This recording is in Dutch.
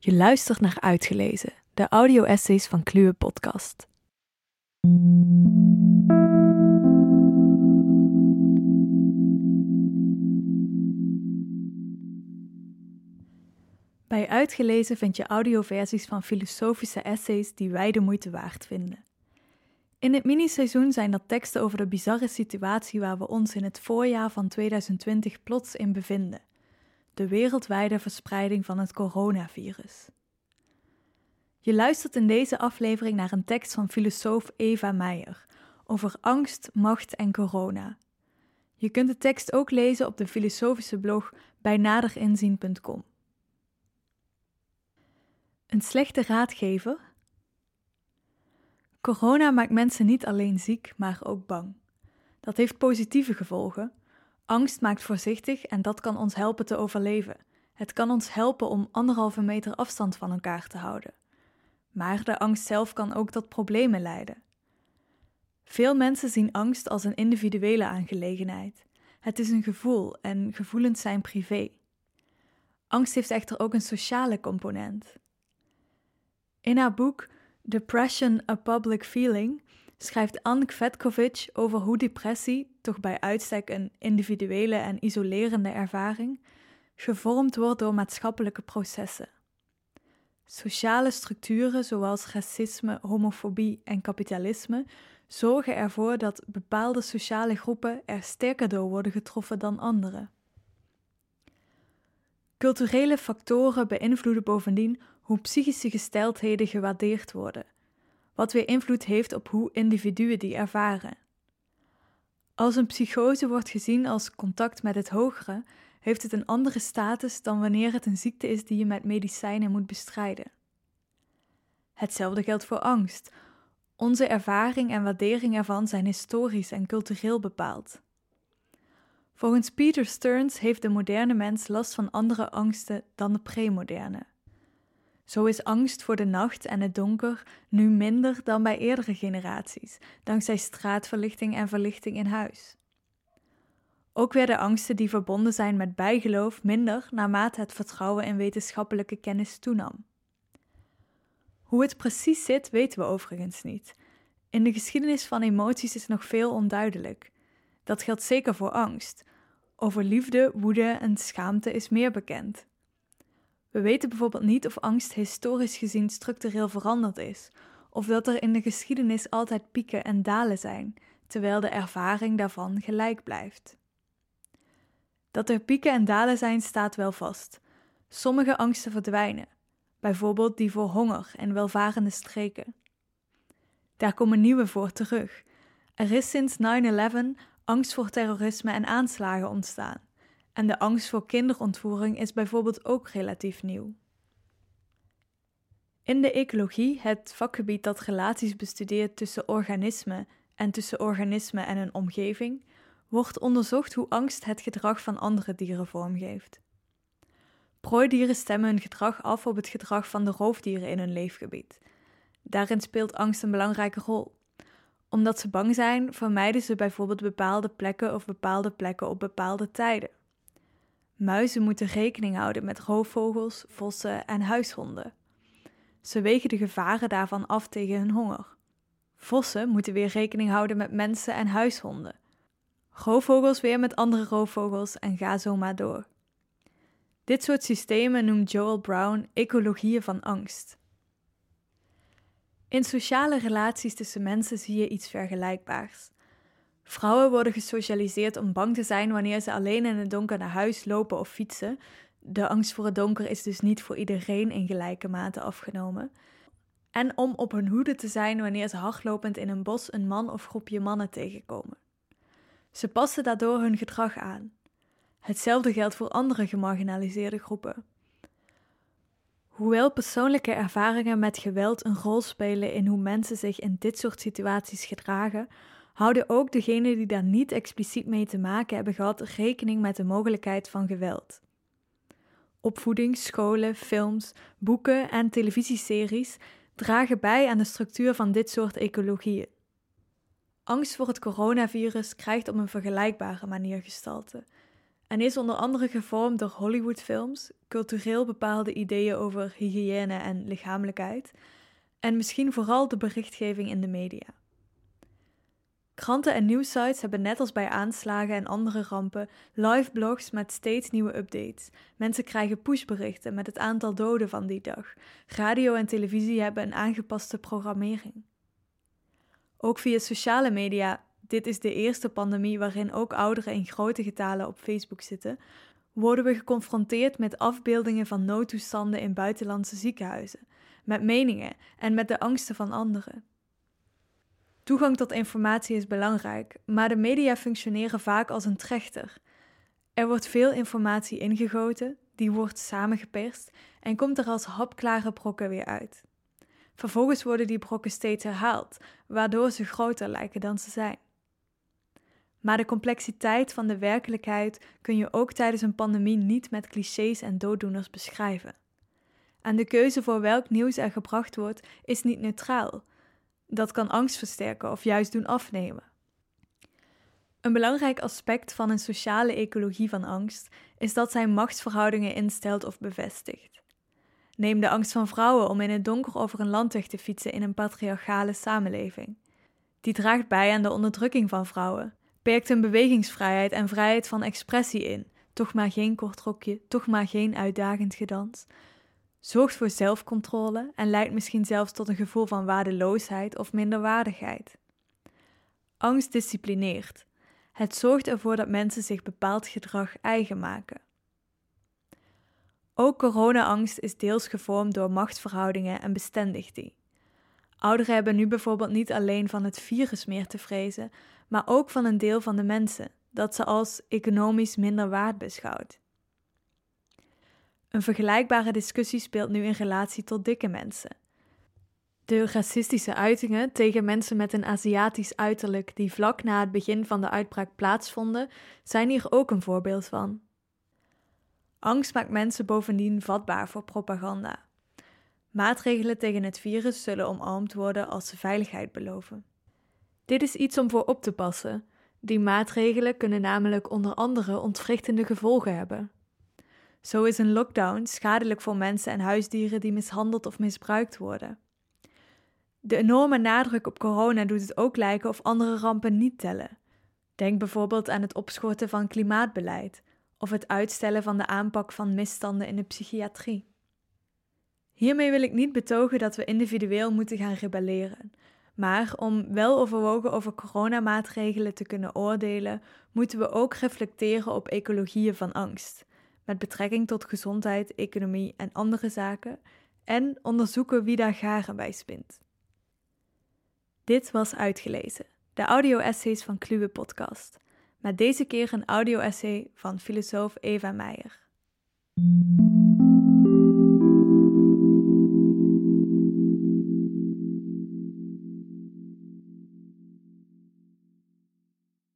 Je luistert naar Uitgelezen, de audio-essays van Kluwe Podcast. Bij Uitgelezen vind je audioversies van filosofische essays die wij de moeite waard vinden. In het miniseizoen zijn dat teksten over de bizarre situatie waar we ons in het voorjaar van 2020 plots in bevinden: de wereldwijde verspreiding van het coronavirus. Je luistert in deze aflevering naar een tekst van filosoof Eva Meijer over angst, macht en corona. Je kunt de tekst ook lezen op de filosofische blog bij naderinzien.com. Een slechte raadgever? Corona maakt mensen niet alleen ziek, maar ook bang. Dat heeft positieve gevolgen. Angst maakt voorzichtig en dat kan ons helpen te overleven. Het kan ons helpen om anderhalve meter afstand van elkaar te houden. Maar de angst zelf kan ook tot problemen leiden. Veel mensen zien angst als een individuele aangelegenheid. Het is een gevoel en gevoelens zijn privé. Angst heeft echter ook een sociale component. In haar boek Depression a Public Feeling schrijft Anne Kvetkovic over hoe depressie, toch bij uitstek een individuele en isolerende ervaring, gevormd wordt door maatschappelijke processen. Sociale structuren zoals racisme, homofobie en kapitalisme zorgen ervoor dat bepaalde sociale groepen er sterker door worden getroffen dan andere. Culturele factoren beïnvloeden bovendien hoe psychische gesteldheden gewaardeerd worden, wat weer invloed heeft op hoe individuen die ervaren. Als een psychose wordt gezien als contact met het hogere, heeft het een andere status dan wanneer het een ziekte is die je met medicijnen moet bestrijden. Hetzelfde geldt voor angst. Onze ervaring en waardering ervan zijn historisch en cultureel bepaald. Volgens Peter Stearns heeft de moderne mens last van andere angsten dan de premoderne. Zo is angst voor de nacht en het donker nu minder dan bij eerdere generaties, dankzij straatverlichting en verlichting in huis. Ook werden angsten die verbonden zijn met bijgeloof minder naarmate het vertrouwen in wetenschappelijke kennis toenam. Hoe het precies zit, weten we overigens niet. In de geschiedenis van emoties is nog veel onduidelijk. Dat geldt zeker voor angst. Over liefde, woede en schaamte is meer bekend. We weten bijvoorbeeld niet of angst historisch gezien structureel veranderd is, of dat er in de geschiedenis altijd pieken en dalen zijn, terwijl de ervaring daarvan gelijk blijft. Dat er pieken en dalen zijn staat wel vast. Sommige angsten verdwijnen, bijvoorbeeld die voor honger en welvarende streken. Daar komen nieuwe voor terug. Er is sinds 9-11 angst voor terrorisme en aanslagen ontstaan. En de angst voor kinderontvoering is bijvoorbeeld ook relatief nieuw. In de ecologie, het vakgebied dat relaties bestudeert tussen organismen en tussen organismen en een omgeving, wordt onderzocht hoe angst het gedrag van andere dieren vormgeeft. Prooidieren stemmen hun gedrag af op het gedrag van de roofdieren in hun leefgebied. Daarin speelt angst een belangrijke rol. Omdat ze bang zijn, vermijden ze bijvoorbeeld bepaalde plekken of bepaalde plekken op bepaalde tijden. Muizen moeten rekening houden met roofvogels, vossen en huishonden. Ze wegen de gevaren daarvan af tegen hun honger. Vossen moeten weer rekening houden met mensen en huishonden. Roofvogels weer met andere roofvogels en ga zo maar door. Dit soort systemen noemt Joel Brown ecologieën van angst. In sociale relaties tussen mensen zie je iets vergelijkbaars. Vrouwen worden gesocialiseerd om bang te zijn wanneer ze alleen in het donker naar huis lopen of fietsen. De angst voor het donker is dus niet voor iedereen in gelijke mate afgenomen. En om op hun hoede te zijn wanneer ze hardlopend in een bos een man of groepje mannen tegenkomen. Ze passen daardoor hun gedrag aan. Hetzelfde geldt voor andere gemarginaliseerde groepen. Hoewel persoonlijke ervaringen met geweld een rol spelen in hoe mensen zich in dit soort situaties gedragen, houden ook degenen die daar niet expliciet mee te maken hebben gehad rekening met de mogelijkheid van geweld. Opvoeding, scholen, films, boeken en televisieseries dragen bij aan de structuur van dit soort ecologieën. Angst voor het coronavirus krijgt op een vergelijkbare manier gestalte en is onder andere gevormd door Hollywoodfilms, cultureel bepaalde ideeën over hygiëne en lichamelijkheid, en misschien vooral de berichtgeving in de media. Kranten en nieuwsites hebben net als bij aanslagen en andere rampen live blogs met steeds nieuwe updates. Mensen krijgen pushberichten met het aantal doden van die dag. Radio en televisie hebben een aangepaste programmering. Ook via sociale media, dit is de eerste pandemie waarin ook ouderen in grote getalen op Facebook zitten, worden we geconfronteerd met afbeeldingen van noodtoestanden in buitenlandse ziekenhuizen, met meningen en met de angsten van anderen. Toegang tot informatie is belangrijk, maar de media functioneren vaak als een trechter. Er wordt veel informatie ingegoten, die wordt samengeperst en komt er als hapklare brokken weer uit. Vervolgens worden die brokken steeds herhaald, waardoor ze groter lijken dan ze zijn. Maar de complexiteit van de werkelijkheid kun je ook tijdens een pandemie niet met clichés en dooddoeners beschrijven. En de keuze voor welk nieuws er gebracht wordt is niet neutraal. Dat kan angst versterken of juist doen afnemen. Een belangrijk aspect van een sociale ecologie van angst is dat zij machtsverhoudingen instelt of bevestigt. Neem de angst van vrouwen om in het donker over een landweg te fietsen in een patriarchale samenleving. Die draagt bij aan de onderdrukking van vrouwen, perkt hun bewegingsvrijheid en vrijheid van expressie in, toch maar geen kort rokje, toch maar geen uitdagend gedans, zorgt voor zelfcontrole en leidt misschien zelfs tot een gevoel van waardeloosheid of minderwaardigheid. Angst disciplineert. Het zorgt ervoor dat mensen zich bepaald gedrag eigen maken. Ook corona-angst is deels gevormd door machtsverhoudingen en bestendigt die. Ouderen hebben nu bijvoorbeeld niet alleen van het virus meer te vrezen, maar ook van een deel van de mensen, dat ze als economisch minder waard beschouwt. Een vergelijkbare discussie speelt nu in relatie tot dikke mensen. De racistische uitingen tegen mensen met een Aziatisch uiterlijk die vlak na het begin van de uitbraak plaatsvonden, zijn hier ook een voorbeeld van. Angst maakt mensen bovendien vatbaar voor propaganda. Maatregelen tegen het virus zullen omarmd worden als ze veiligheid beloven. Dit is iets om voor op te passen. Die maatregelen kunnen namelijk onder andere ontwrichtende gevolgen hebben. Zo is een lockdown schadelijk voor mensen en huisdieren die mishandeld of misbruikt worden. De enorme nadruk op corona doet het ook lijken of andere rampen niet tellen. Denk bijvoorbeeld aan het opschorten van klimaatbeleid of het uitstellen van de aanpak van misstanden in de psychiatrie. Hiermee wil ik niet betogen dat we individueel moeten gaan rebelleren, maar om wel overwogen over coronamaatregelen te kunnen oordelen, moeten we ook reflecteren op ecologieën van angst met betrekking tot gezondheid, economie en andere zaken en onderzoeken wie daar garen bij spint. Dit was Uitgelezen, de audio-essays van Kluwe Podcast, met deze keer een audio-essay van filosoof Eva Meijer.